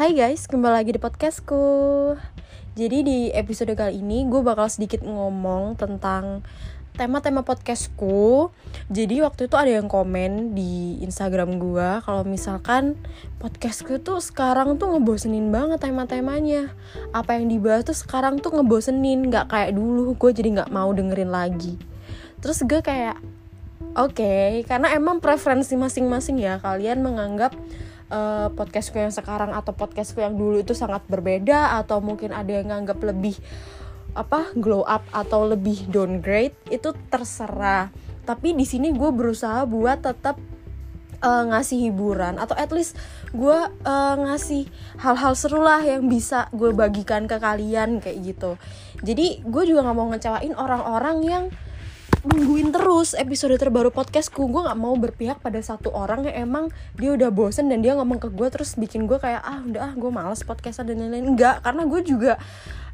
Hai guys, kembali lagi di podcastku. Jadi di episode kali ini gue bakal sedikit ngomong tentang tema-tema podcastku. Jadi waktu itu ada yang komen di Instagram gue Kalau misalkan podcastku tuh sekarang tuh ngebosenin banget tema-temanya. Apa yang dibahas tuh sekarang tuh ngebosenin Gak kayak dulu, gue jadi gak mau dengerin lagi. Terus gue kayak Oke, okay, karena emang preferensi masing-masing ya. Kalian menganggap uh, podcastku yang sekarang atau podcastku yang dulu itu sangat berbeda atau mungkin ada yang nganggap lebih apa glow up atau lebih downgrade itu terserah. Tapi di sini gue berusaha buat tetap uh, ngasih hiburan atau at least gue uh, ngasih hal-hal seru lah yang bisa gue bagikan ke kalian kayak gitu. Jadi gue juga nggak mau ngecewain orang-orang yang nungguin terus episode terbaru podcastku. Gue nggak mau berpihak pada satu orang yang emang dia udah bosen dan dia ngomong ke gue terus bikin gue kayak ah udah ah gue males podcastan dan lain-lain. Enggak karena gue juga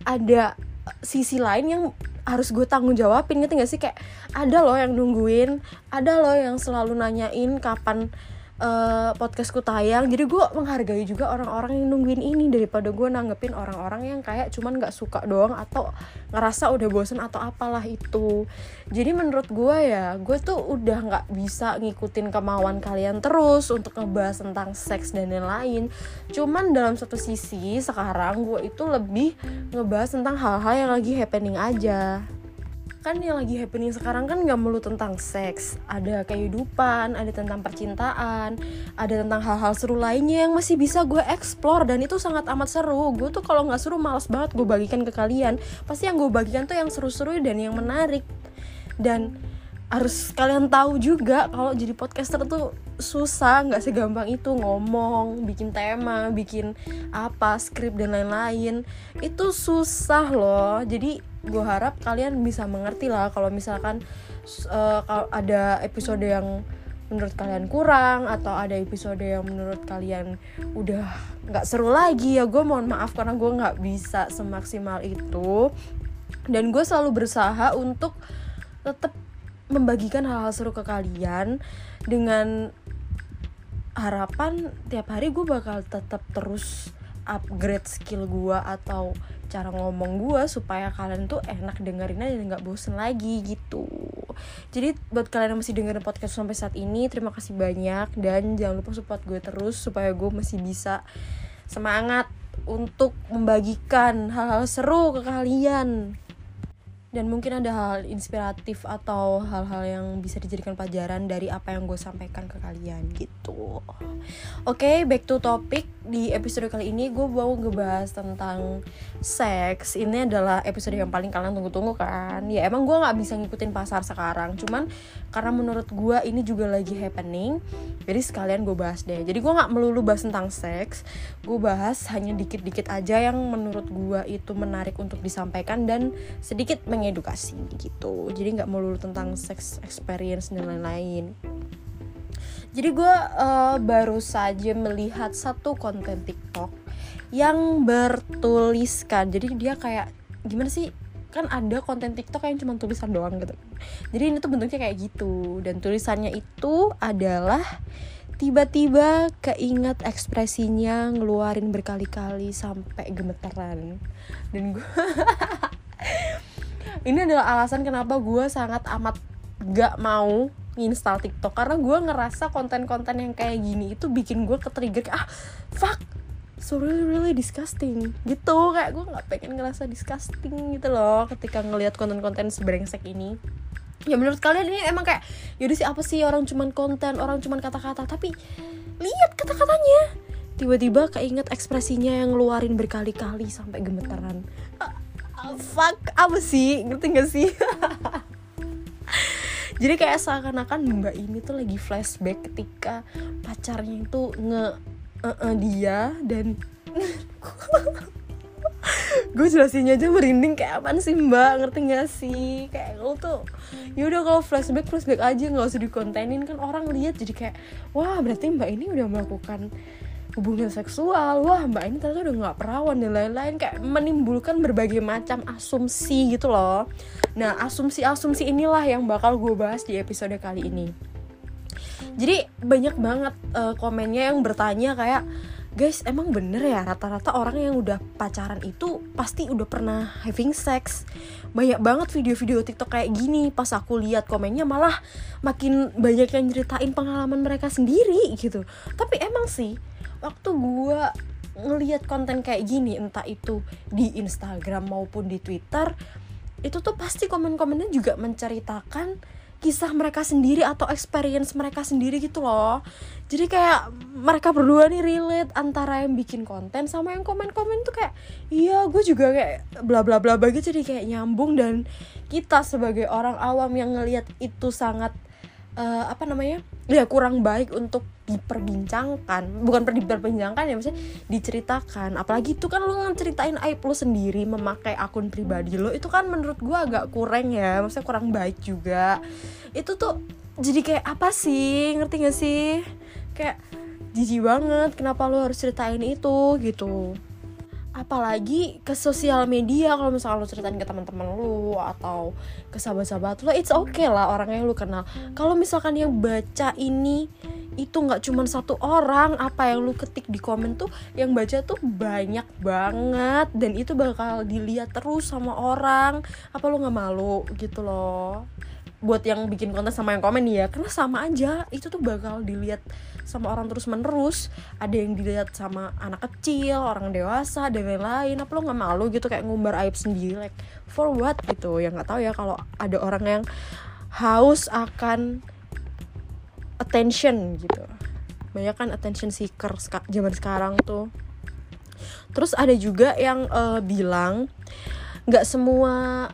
ada sisi lain yang harus gue tanggung jawabin ngerti gak sih? Kayak ada loh yang nungguin ada loh yang selalu nanyain kapan uh, podcastku tayang jadi gue menghargai juga orang-orang yang nungguin ini daripada gue nanggepin orang-orang yang kayak cuman nggak suka doang atau ngerasa udah bosen atau apalah itu. Jadi menurut gue ya gue tuh udah nggak bisa ngikutin kemauan kalian terus untuk ngebahas tentang seks dan lain-lain. Cuman dalam satu sisi sekarang gue itu lebih ngebahas tentang hal-hal yang lagi happening aja kan yang lagi happening sekarang kan nggak melulu tentang seks. Ada kehidupan ada tentang percintaan ada tentang hal-hal seru lainnya yang masih bisa gue explore. Dan itu sangat amat seru. Gue tuh kalau nggak seru males banget gue bagikan ke kalian. Pasti yang gue bagikan tuh yang seru-seru dan yang menarik. Dan harus kalian tahu juga kalau jadi podcaster tuh susah nggak segampang itu ngomong bikin tema bikin apa skrip dan lain-lain. Itu susah loh. Jadi gue harap kalian bisa mengerti lah kalau misalkan uh, ada episode yang menurut kalian kurang atau ada episode yang menurut kalian udah nggak seru lagi ya gue mohon maaf karena gue nggak bisa semaksimal itu. Dan gue selalu berusaha untuk tetap membagikan hal-hal seru ke kalian dengan harapan tiap hari gue bakal tetap terus upgrade skill gue atau cara ngomong gue supaya kalian tuh enak dengerinnya dan nggak bosen lagi gitu. Jadi buat kalian yang masih dengerin podcast sampai saat ini terima kasih banyak. Dan jangan lupa support gue terus supaya gue masih bisa semangat untuk membagikan hal-hal seru ke kalian dan mungkin ada hal inspiratif atau hal-hal yang bisa dijadikan pelajaran dari apa yang gue sampaikan ke kalian gitu. Oke okay, back to topic. Di episode kali ini gue mau ngebahas tentang seks. Ini adalah episode yang paling kalian tunggu-tunggu kan? Ya emang gue nggak bisa ngikutin pasar sekarang. Cuman karena menurut gue ini juga lagi happening jadi sekalian gue bahas deh. Jadi gue nggak melulu bahas tentang seks. Gue bahas hanya dikit-dikit aja yang menurut gue itu menarik untuk disampaikan dan sedikit meng mengedukasi gitu. Jadi nggak melulu tentang sex experience dan lain-lain. Jadi gue uh, baru saja melihat satu konten TikTok yang bertuliskan. Jadi dia kayak gimana sih? Kan ada konten TikTok yang cuma tulisan doang gitu. Jadi ini tuh bentuknya kayak gitu. Dan tulisannya itu adalah tiba-tiba keinget ekspresinya ngeluarin berkali-kali sampai gemeteran. Dan gue ini adalah alasan kenapa gue sangat amat gak mau install TikTok. Karena gue ngerasa konten-konten yang kayak gini itu bikin gue ke trigger ah fuck so really really disgusting. Gitu kayak gue nggak pengen ngerasa disgusting gitu loh ketika ngelihat konten-konten sebrengsek ini. Ya menurut kalian ini emang kayak yaudah sih apa sih orang cuman konten orang cuman kata-kata. Tapi lihat kata-katanya. Tiba-tiba keinget ekspresinya yang ngeluarin berkali-kali sampai gemeteran fuck apa sih? Ngerti gak sih? Jadi kayak seakan-akan mbak ini tuh lagi flashback ketika pacarnya itu nge uh -uh dia dan gue jelasinnya aja merinding kayak apa sih mbak? Ngerti gak sih? Kayak lo tuh yaudah kalau flashback flashback aja nggak usah dikontenin. Kan orang lihat jadi kayak wah berarti mbak ini udah melakukan hubungan seksual. Wah mbak ini ternyata udah nggak perawan dan lain-lain. Kayak menimbulkan berbagai macam asumsi gitu loh. Nah asumsi-asumsi inilah yang bakal gue bahas di episode kali ini. Jadi banyak banget uh, komennya yang bertanya kayak guys emang bener ya rata-rata orang yang udah pacaran itu pasti udah pernah having sex? Banyak banget video-video TikTok kayak gini. Pas aku lihat komennya malah makin banyak yang ceritain pengalaman mereka sendiri gitu. Tapi emang sih waktu gue ngelihat konten kayak gini entah itu di Instagram maupun di Twitter itu tuh pasti komen-komennya juga menceritakan kisah mereka sendiri atau experience mereka sendiri gitu loh. Jadi kayak mereka berdua nih relate antara yang bikin konten sama yang komen-komen tuh kayak iya gue juga kayak bla bla bla begitu jadi kayak nyambung dan kita sebagai orang awam yang ngelihat itu sangat uh, apa namanya? Ya kurang baik untuk diperbincangkan. Bukan diperbincangkan ya maksudnya diceritakan. Apalagi itu kan lo ngeceritain aib lo sendiri memakai akun pribadi lo itu kan menurut gue agak kurang ya. Maksudnya kurang baik juga. Itu tuh jadi kayak apa sih? Ngerti gak sih? Kayak jijik banget kenapa lo harus ceritain itu gitu apalagi ke sosial media kalau misalnya lo ceritain ke teman-teman lo atau ke sahabat-sahabat lo it's okay lah orang yang lo kenal. Kalau misalkan yang baca ini itu nggak cuma satu orang apa yang lu ketik di komen tuh yang baca tuh banyak banget. Dan itu bakal dilihat terus sama orang. Apa lu nggak malu? Gitu loh. Buat yang bikin konten sama yang komen ya. Karena sama aja itu tuh bakal dilihat sama orang terus menerus ada yang dilihat sama anak kecil orang dewasa dan lain-lain. Apa lo nggak malu gitu kayak ngumbar aib sendiri? Like for what gitu? Ya nggak tahu ya kalau ada orang yang haus akan attention gitu. Banyak kan attention seeker zaman sekarang tuh. Terus ada juga yang uh, bilang nggak semua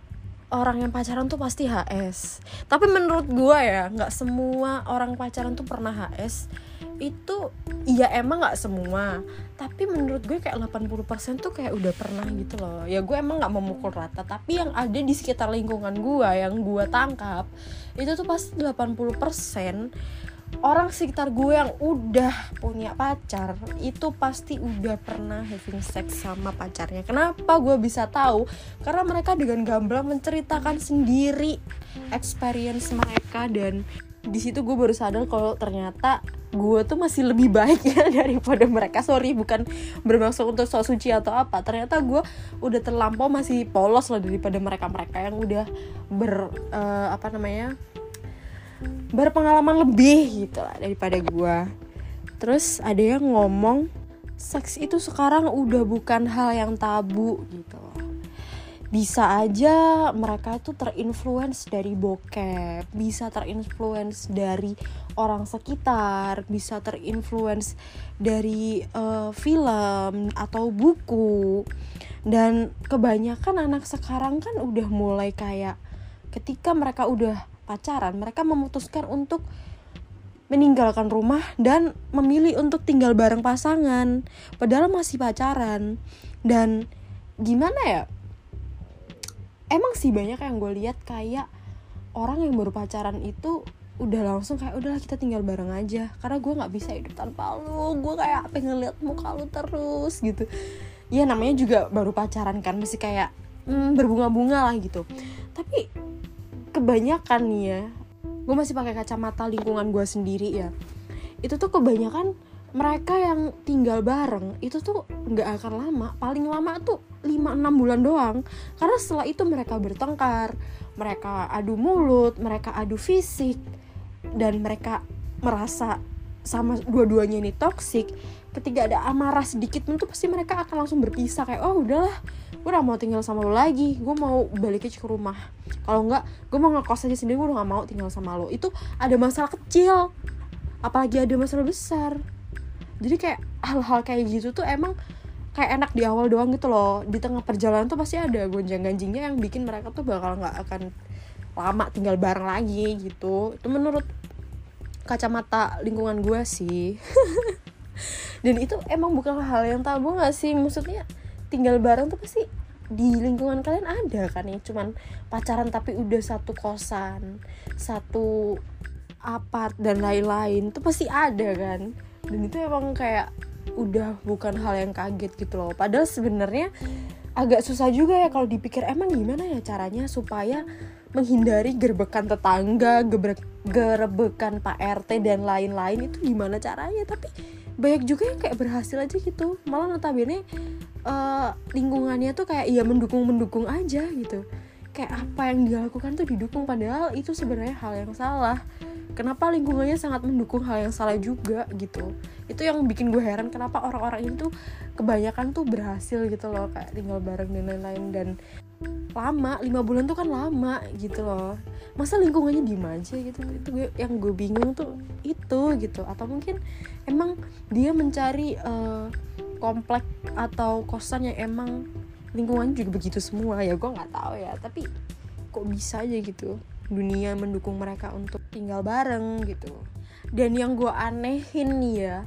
orang yang pacaran tuh pasti HS tapi menurut gue ya nggak semua orang pacaran tuh pernah HS itu iya emang nggak semua. Tapi menurut gue kayak 80% tuh kayak udah pernah gitu loh. Ya gue emang nggak memukul rata tapi yang ada di sekitar lingkungan gue yang gue tangkap itu tuh pasti 80% orang sekitar gue yang udah punya pacar itu pasti udah pernah having sex sama pacarnya. Kenapa gue bisa tahu? Karena mereka dengan gamblang menceritakan sendiri experience mereka dan di situ gue baru sadar kalau ternyata gue tuh masih lebih baik ya daripada mereka. Sorry bukan bermaksud untuk sok suci atau apa. Ternyata gue udah terlampau masih polos lah daripada mereka mereka yang udah ber uh, apa namanya berpengalaman lebih gitu lah daripada gue terus ada yang ngomong seks itu sekarang udah bukan hal yang tabu gitu bisa aja mereka tuh terinfluence dari bokep bisa terinfluence dari orang sekitar bisa terinfluence dari uh, film atau buku. Dan kebanyakan anak sekarang kan udah mulai kayak ketika mereka udah pacaran mereka memutuskan untuk meninggalkan rumah dan memilih untuk tinggal bareng pasangan padahal masih pacaran. Dan gimana ya emang sih banyak yang gue lihat kayak orang yang baru pacaran itu udah langsung kayak udahlah kita tinggal bareng aja. Karena gue nggak bisa hidup tanpa lu. Gue kayak pengen lihat muka lu terus gitu. Ya namanya juga baru pacaran kan masih kayak hmm, berbunga-bunga lah gitu. Tapi kebanyakan nih ya gue masih pakai kacamata lingkungan gue sendiri ya itu tuh kebanyakan mereka yang tinggal bareng itu tuh nggak akan lama. Paling lama tuh 5-6 bulan doang. Karena setelah itu mereka bertengkar mereka adu mulut mereka adu fisik dan mereka merasa sama dua-duanya ini toksik ketika ada amarah sedikit pun tuh pasti mereka akan langsung berpisah kayak oh udahlah gue udah mau tinggal sama lo lagi gue mau balik ke rumah. Kalau enggak gue mau ngekos aja sendiri gue udah gak mau tinggal sama lo. Itu ada masalah kecil apalagi ada masalah besar. Jadi kayak hal-hal kayak gitu tuh emang kayak enak di awal doang gitu loh. Di tengah perjalanan tuh pasti ada gonjang ganjingnya yang bikin mereka tuh bakal nggak akan lama tinggal bareng lagi gitu. Itu menurut kacamata lingkungan gue sih. Dan itu emang bukan hal yang tabu gak sih? Maksudnya tinggal bareng tuh pasti di lingkungan kalian ada kan ya. Cuman pacaran tapi udah satu kosan satu apart dan lain-lain tuh pasti ada kan. Dan itu emang kayak udah bukan hal yang kaget gitu loh. Padahal sebenarnya agak susah juga ya kalau dipikir emang gimana ya caranya supaya menghindari gerbekan tetangga, gebekan Pak RT dan lain-lain? Itu gimana caranya? Tapi banyak juga yang kayak berhasil aja gitu. Malah notabene uh, lingkungannya tuh kayak ya mendukung mendukung aja gitu. Kayak apa yang dia lakukan tuh didukung padahal itu sebenarnya hal yang salah kenapa lingkungannya sangat mendukung hal yang salah juga gitu. Itu yang bikin gue heran kenapa orang-orang itu kebanyakan tuh berhasil gitu loh kayak tinggal bareng dan lain-lain. Dan lama lima bulan tuh kan lama gitu loh. Masa lingkungannya diem aja gitu? Itu gue yang gue bingung tuh itu gitu. Atau mungkin emang dia mencari uh, komplek atau kosan yang emang lingkungan juga begitu semua. Ya gue nggak tahu ya. Tapi kok bisa aja gitu dunia mendukung mereka untuk tinggal bareng gitu. Dan yang gue anehin nih ya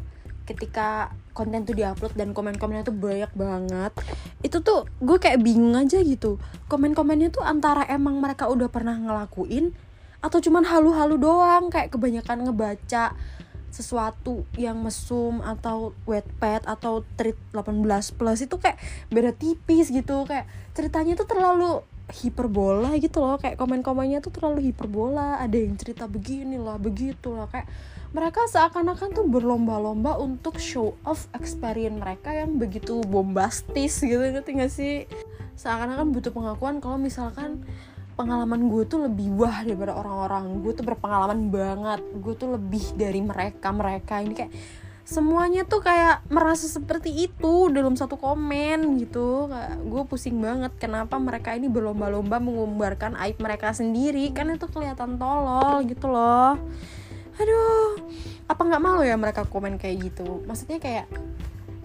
ketika konten tuh diupload dan komen-komennya tuh banyak banget itu tuh gue kayak bingung aja gitu. Komen-komennya tuh antara emang mereka udah pernah ngelakuin atau cuman halu-halu doang kayak kebanyakan ngebaca sesuatu yang mesum atau wet pad atau treat 18 plus itu kayak beda tipis gitu. Kayak ceritanya tuh terlalu hiperbola gitu loh kayak komen-komennya tuh terlalu hiperbola ada yang cerita begini lah begitu lah kayak mereka seakan-akan tuh berlomba-lomba untuk show off experience mereka yang begitu bombastis gitu ngerti gak sih? Seakan-akan butuh pengakuan kalau misalkan pengalaman gue tuh lebih wah daripada orang-orang. Gue tuh berpengalaman banget. Gue tuh lebih dari mereka mereka ini kayak semuanya tuh kayak merasa seperti itu dalam satu komen gitu. Gue pusing banget kenapa mereka ini berlomba-lomba mengumbarkan aib mereka sendiri? Kan itu kelihatan tolol gitu loh. Aduh apa nggak malu ya mereka komen kayak gitu? Maksudnya kayak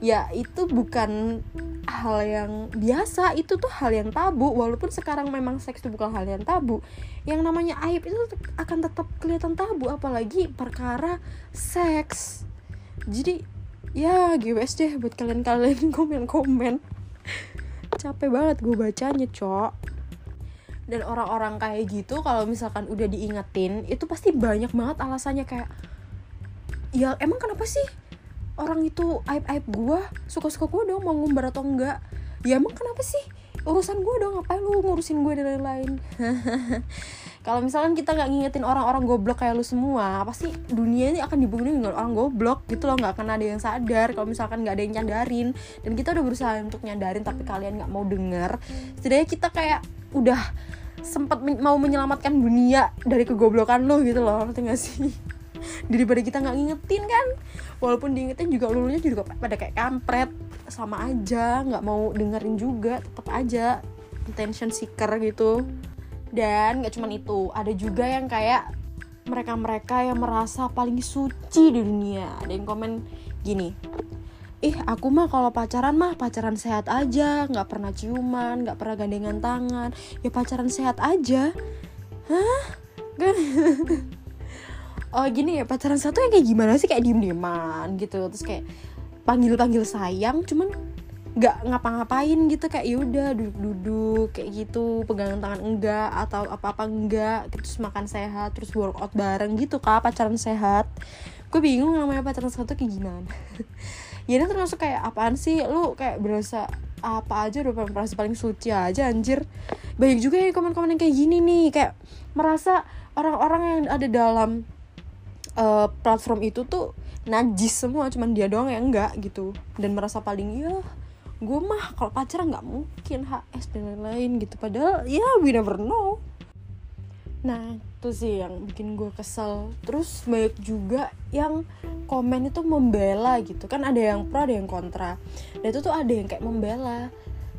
ya itu bukan hal yang biasa itu tuh hal yang tabu. Walaupun sekarang memang seks itu bukan hal yang tabu yang namanya aib itu akan tetap kelihatan tabu. Apalagi perkara seks jadi ya GWS deh buat kalian-kalian komen-komen. Capek banget gue bacanya cok. Dan orang-orang kayak gitu kalau misalkan udah diingetin itu pasti banyak banget alasannya. Kayak ya emang kenapa sih orang itu aib aib gue suka suka gue dong mau ngumbar atau enggak? Ya emang kenapa sih urusan gue dong ngapain lu ngurusin gue dan lain-lain kalau misalkan kita nggak ngingetin orang-orang goblok kayak lu semua pasti dunia ini akan dibunuh dengan orang goblok gitu loh nggak akan ada yang sadar kalau misalkan nggak ada yang nyadarin. Dan kita udah berusaha untuk nyadarin tapi kalian nggak mau denger. Setidaknya kita kayak udah sempat men mau menyelamatkan dunia dari kegoblokan lo gitu loh ngerti gak sih daripada kita nggak ngingetin kan. Walaupun diingetin juga lulunya juga pada kayak kampret. Sama aja nggak mau dengerin juga tetap aja attention seeker gitu. Dan nggak cuman itu ada juga yang kayak mereka-mereka yang merasa paling suci di dunia. Ada yang komen gini ih aku mah kalau pacaran mah pacaran sehat aja nggak pernah ciuman nggak pernah gandengan tangan. Ya pacaran sehat aja. Hah oh gini ya pacaran satu yang kayak gimana sih? Kayak diem dieman gitu. Terus kayak panggil panggil sayang cuman nggak ngapa-ngapain gitu. Kayak yaudah duduk-duduk kayak gitu. Pegangan tangan enggak atau apa-apa enggak terus makan sehat terus workout bareng gitu kak. Pacaran sehat. Gue bingung namanya pacaran satu kayak gimana. Ya ini termasuk kayak apaan sih? Lu kayak berasa apa aja udah merasa paling suci aja anjir. Banyak juga ya komen-komen yang kayak gini nih. Kayak merasa orang-orang yang ada dalam uh, platform itu tuh najis semua cuman dia doang yang enggak gitu. Dan merasa paling ya gue mah kalau pacaran nggak mungkin HS dan lain-lain gitu. Padahal ya we never know. Nah itu sih yang bikin gue kesel. Terus banyak juga yang komen itu membela gitu. Kan ada yang pro ada yang kontra. Dan itu tuh ada yang kayak membela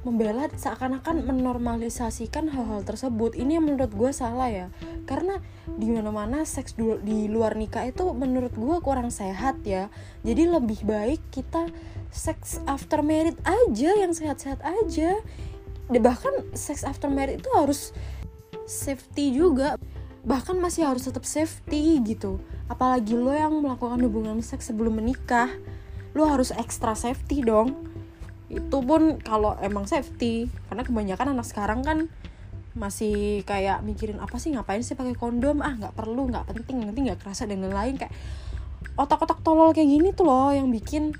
membela seakan-akan menormalisasikan hal-hal tersebut. Ini yang menurut gue salah ya. Karena di mana-mana seks di luar nikah itu menurut gue kurang sehat ya. Jadi lebih baik kita seks after married aja yang sehat-sehat aja. Bahkan seks after married itu harus safety juga. Bahkan masih harus tetap safety gitu. Apalagi lo yang melakukan hubungan seks sebelum menikah. Lo harus extra safety dong itu pun kalau emang safety karena kebanyakan anak sekarang kan masih kayak mikirin apa sih ngapain sih pakai kondom? Ah nggak perlu nggak penting nanti nggak kerasa dan lain-lain. Kayak otak-otak tolol kayak gini tuh loh yang bikin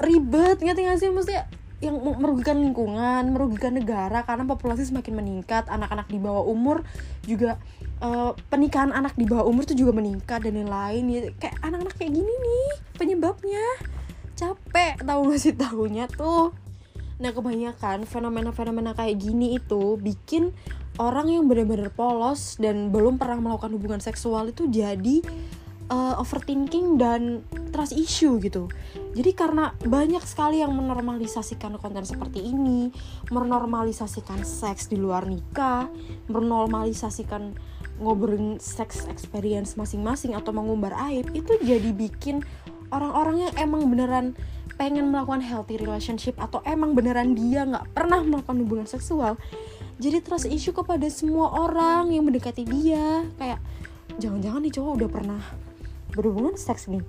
ribet ngerti gak sih? Maksudnya yang merugikan lingkungan merugikan negara karena populasi semakin meningkat anak-anak di bawah umur juga uh, pernikahan anak di bawah umur tuh juga meningkat dan lain-lain. Ya kayak anak-anak kayak gini nih penyebabnya capek tahu gak sih tahunya tuh nah kebanyakan fenomena-fenomena kayak gini itu bikin orang yang benar-benar polos dan belum pernah melakukan hubungan seksual itu jadi uh, overthinking dan trust issue gitu. Jadi karena banyak sekali yang menormalisasikan konten seperti ini, menormalisasikan seks di luar nikah, menormalisasikan ngobrolin seks experience masing-masing atau mengumbar aib itu jadi bikin orang-orang yang emang beneran pengen melakukan healthy relationship atau emang beneran dia nggak pernah melakukan hubungan seksual jadi trust issue kepada semua orang yang mendekati dia. Kayak jangan-jangan nih cowok udah pernah berhubungan seks nih.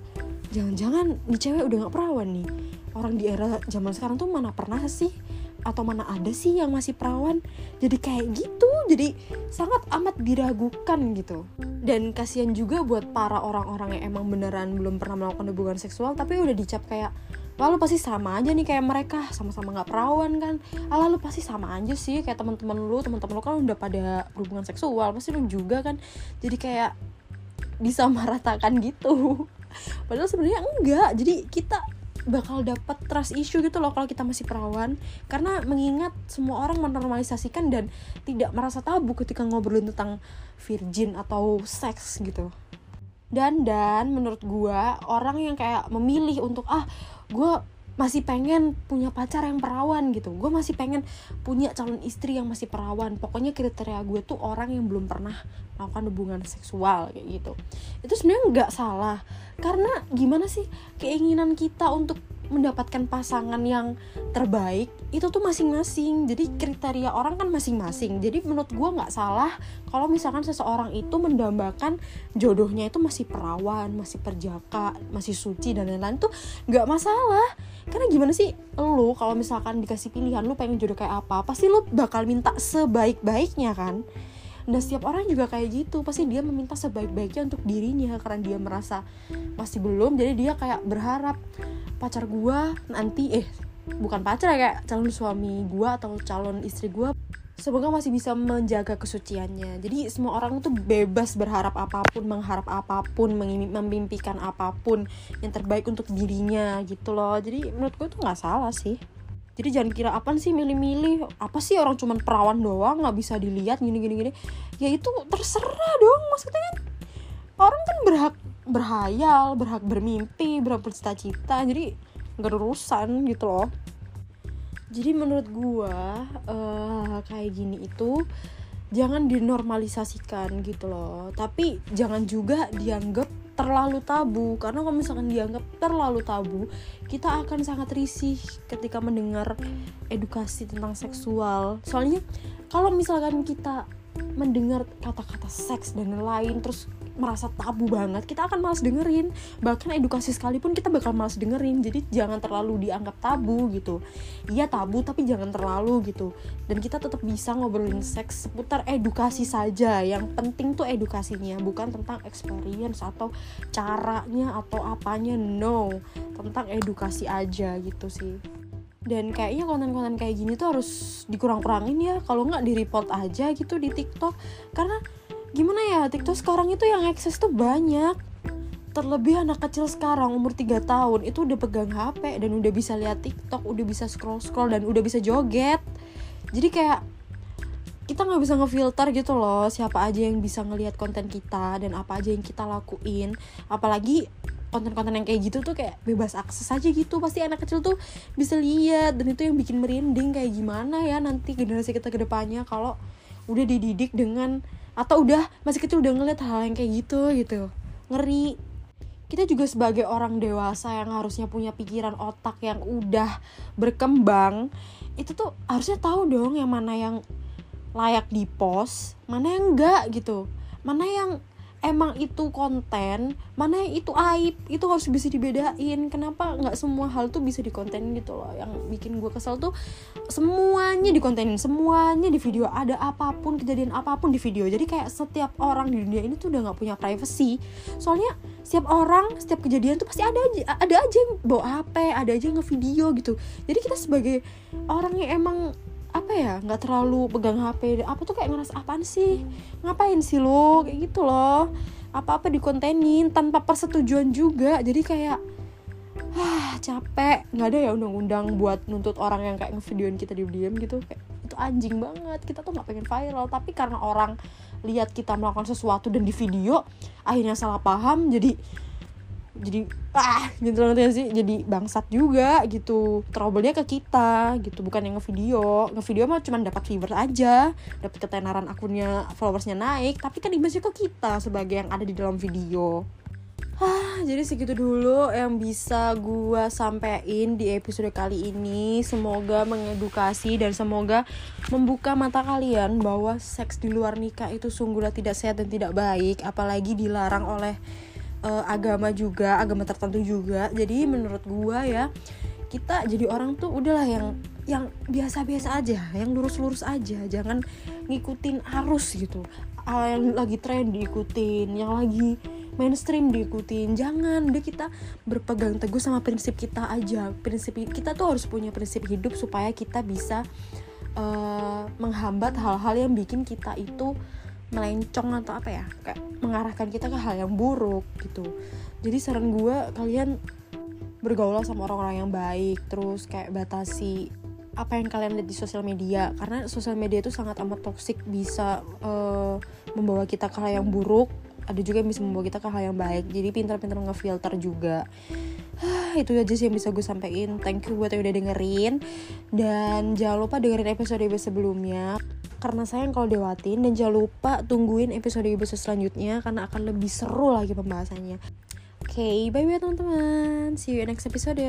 Jangan-jangan nih cewek udah gak perawan nih. Orang di era zaman sekarang tuh mana pernah sih atau mana ada sih yang masih perawan? Jadi kayak gitu jadi sangat amat diragukan gitu. Dan kasihan juga buat para orang-orang yang emang beneran belum pernah melakukan hubungan seksual tapi udah dicap kayak lalu pasti sama aja nih kayak mereka sama-sama nggak perawan kan? Lalu pasti sama aja sih kayak teman-teman lu teman-teman lu kan udah pada hubungan seksual pasti lu juga kan? Jadi kayak disamaratakan gitu. Padahal sebenarnya enggak. Jadi kita bakal dapat trust issue gitu loh kalau kita masih perawan. Karena mengingat semua orang menormalisasikan dan tidak merasa tabu ketika ngobrolin tentang virgin atau seks gitu. Dan dan menurut gue orang yang kayak memilih untuk ah gue masih pengen punya pacar yang perawan gitu. Gue masih pengen punya calon istri yang masih perawan. Pokoknya kriteria gue tuh orang yang belum pernah melakukan hubungan seksual kayak gitu. Itu sebenarnya nggak salah. Karena gimana sih keinginan kita untuk mendapatkan pasangan yang terbaik itu tuh masing-masing. Jadi kriteria orang kan masing-masing. Jadi menurut gue nggak salah kalau misalkan seseorang itu mendambakan jodohnya itu masih perawan masih perjaka masih suci dan lain-lain tuh nggak masalah. Karena gimana sih lo kalau misalkan dikasih pilihan lo pengen jodoh kayak apa pasti lo bakal minta sebaik-baiknya kan dan setiap orang juga kayak gitu. Pasti dia meminta sebaik-baiknya untuk dirinya karena dia merasa masih belum. Jadi dia kayak berharap pacar gua nanti eh bukan pacar ya kayak calon suami gua atau calon istri gua semoga masih bisa menjaga kesuciannya. Jadi semua orang tuh bebas berharap apa pun mengharap apa pun memimpikan apa pun yang terbaik untuk dirinya gitu loh. Jadi menurut gue tuh nggak salah sih jadi jangan kira apa sih milih-milih? Apa sih orang cuman perawan doang? Nggak bisa dilihat gini gini gini. Ya itu terserah dong maksudnya kan orang kan berhak berhayal berhak bermimpi berhak bercita-cita. Jadi nggak urusan gitu loh. Jadi menurut gua uh, kayak gini itu jangan dinormalisasikan gitu loh. Tapi jangan juga dianggap terlalu tabu. Karena kalau misalkan dianggap terlalu tabu kita akan sangat risih ketika mendengar edukasi tentang seksual. Soalnya kalau misalkan kita mendengar kata-kata seks dan lain terus merasa tabu banget kita akan malas dengerin. Bahkan edukasi sekalipun kita bakal malas dengerin jadi jangan terlalu dianggap tabu gitu. Iya tabu tapi jangan terlalu gitu. Dan kita tetap bisa ngobrolin seks seputar edukasi saja. Yang penting tuh edukasinya bukan tentang experience atau caranya atau apanya. No tentang edukasi aja gitu sih. Dan kayaknya konten-konten kayak gini tuh harus dikurang-kurangin ya. Kalau nggak di report aja gitu di TikTok. Karena gimana ya TikTok sekarang itu yang akses tuh banyak terlebih anak kecil sekarang umur 3 tahun itu udah pegang HP dan udah bisa lihat TikTok, udah bisa scroll-scroll dan udah bisa joget. Jadi kayak kita nggak bisa ngefilter gitu loh siapa aja yang bisa ngelihat konten kita dan apa aja yang kita lakuin. Apalagi konten-konten yang kayak gitu tuh kayak bebas akses aja gitu pasti anak kecil tuh bisa lihat dan itu yang bikin merinding kayak gimana ya nanti generasi kita ke depannya kalau udah dididik dengan atau udah masih kecil udah ngeliat hal yang kayak gitu gitu. Ngeri. Kita juga sebagai orang dewasa yang harusnya punya pikiran otak yang udah berkembang itu tuh harusnya tahu dong yang mana yang layak di post mana yang enggak gitu. Mana yang emang itu konten mana itu aib itu harus bisa dibedain. Kenapa nggak semua hal tuh bisa dikontenin gitu loh? Yang bikin gue kesel tuh semuanya dikontenin semuanya di video. Ada apa pun kejadian apa pun di video. Jadi kayak setiap orang di dunia ini tuh udah nggak punya privacy. Soalnya setiap orang setiap kejadian tuh pasti ada aja ada aja yang bawa HP ada aja yang ngevideo gitu. Jadi kita sebagai orang yang emang apa ya nggak terlalu pegang HP apa tuh kayak ngerasa apaan sih? Ngapain sih lo kayak gitu loh. Apa apa dikontenin tanpa persetujuan juga. Jadi kayak ah capek. Nggak ada ya undang-undang buat nuntut orang yang kayak ngevideoin kita diam-diam gitu. Kayak itu anjing banget. Kita tuh nggak pengen viral. Tapi karena orang lihat kita melakukan sesuatu dan di video akhirnya salah paham. Jadi jadi ah gitu nanti sih jadi bangsat juga gitu. Trouble-nya ke kita gitu. Bukan yang ngevideo. Ngevideo mah cuma dapat viewer aja. Dapat ketenaran akunnya followersnya naik. Tapi kan imbasnya ke kita sebagai yang ada di dalam video. Ah, jadi segitu dulu yang bisa gua sampein di episode kali ini. Semoga mengedukasi dan semoga membuka mata kalian bahwa seks di luar nikah itu sungguhlah tidak sehat dan tidak baik, apalagi dilarang oleh uh, agama juga agama tertentu juga. Jadi menurut gua ya kita jadi orang tuh udahlah yang yang biasa-biasa aja yang lurus-lurus aja. Jangan ngikutin arus gitu. Yang lagi tren diikutin yang lagi mainstream diikutin. Jangan deh kita berpegang teguh sama prinsip kita aja. Prinsip kita tuh harus punya prinsip hidup supaya kita bisa uh, menghambat hal-hal yang bikin kita itu melencong atau apa ya kayak mengarahkan kita ke hal yang buruk gitu. Jadi saran gue kalian bergaul sama orang-orang yang baik terus kayak batasi apa yang kalian lihat di sosial media karena sosial media itu sangat amat toksik bisa uh, membawa kita ke hal yang buruk ada juga yang bisa membawa kita ke hal yang baik. Jadi pintar-pintar ngefilter juga. Itu aja sih yang bisa gue sampein thank you buat yang udah dengerin. Dan jangan lupa dengerin episode episode sebelumnya karena sayang kalau dewatin dan jangan lupa tungguin episode-episode selanjutnya karena akan lebih seru lagi pembahasannya. Oke, okay, bye bye teman-teman. See you next episode.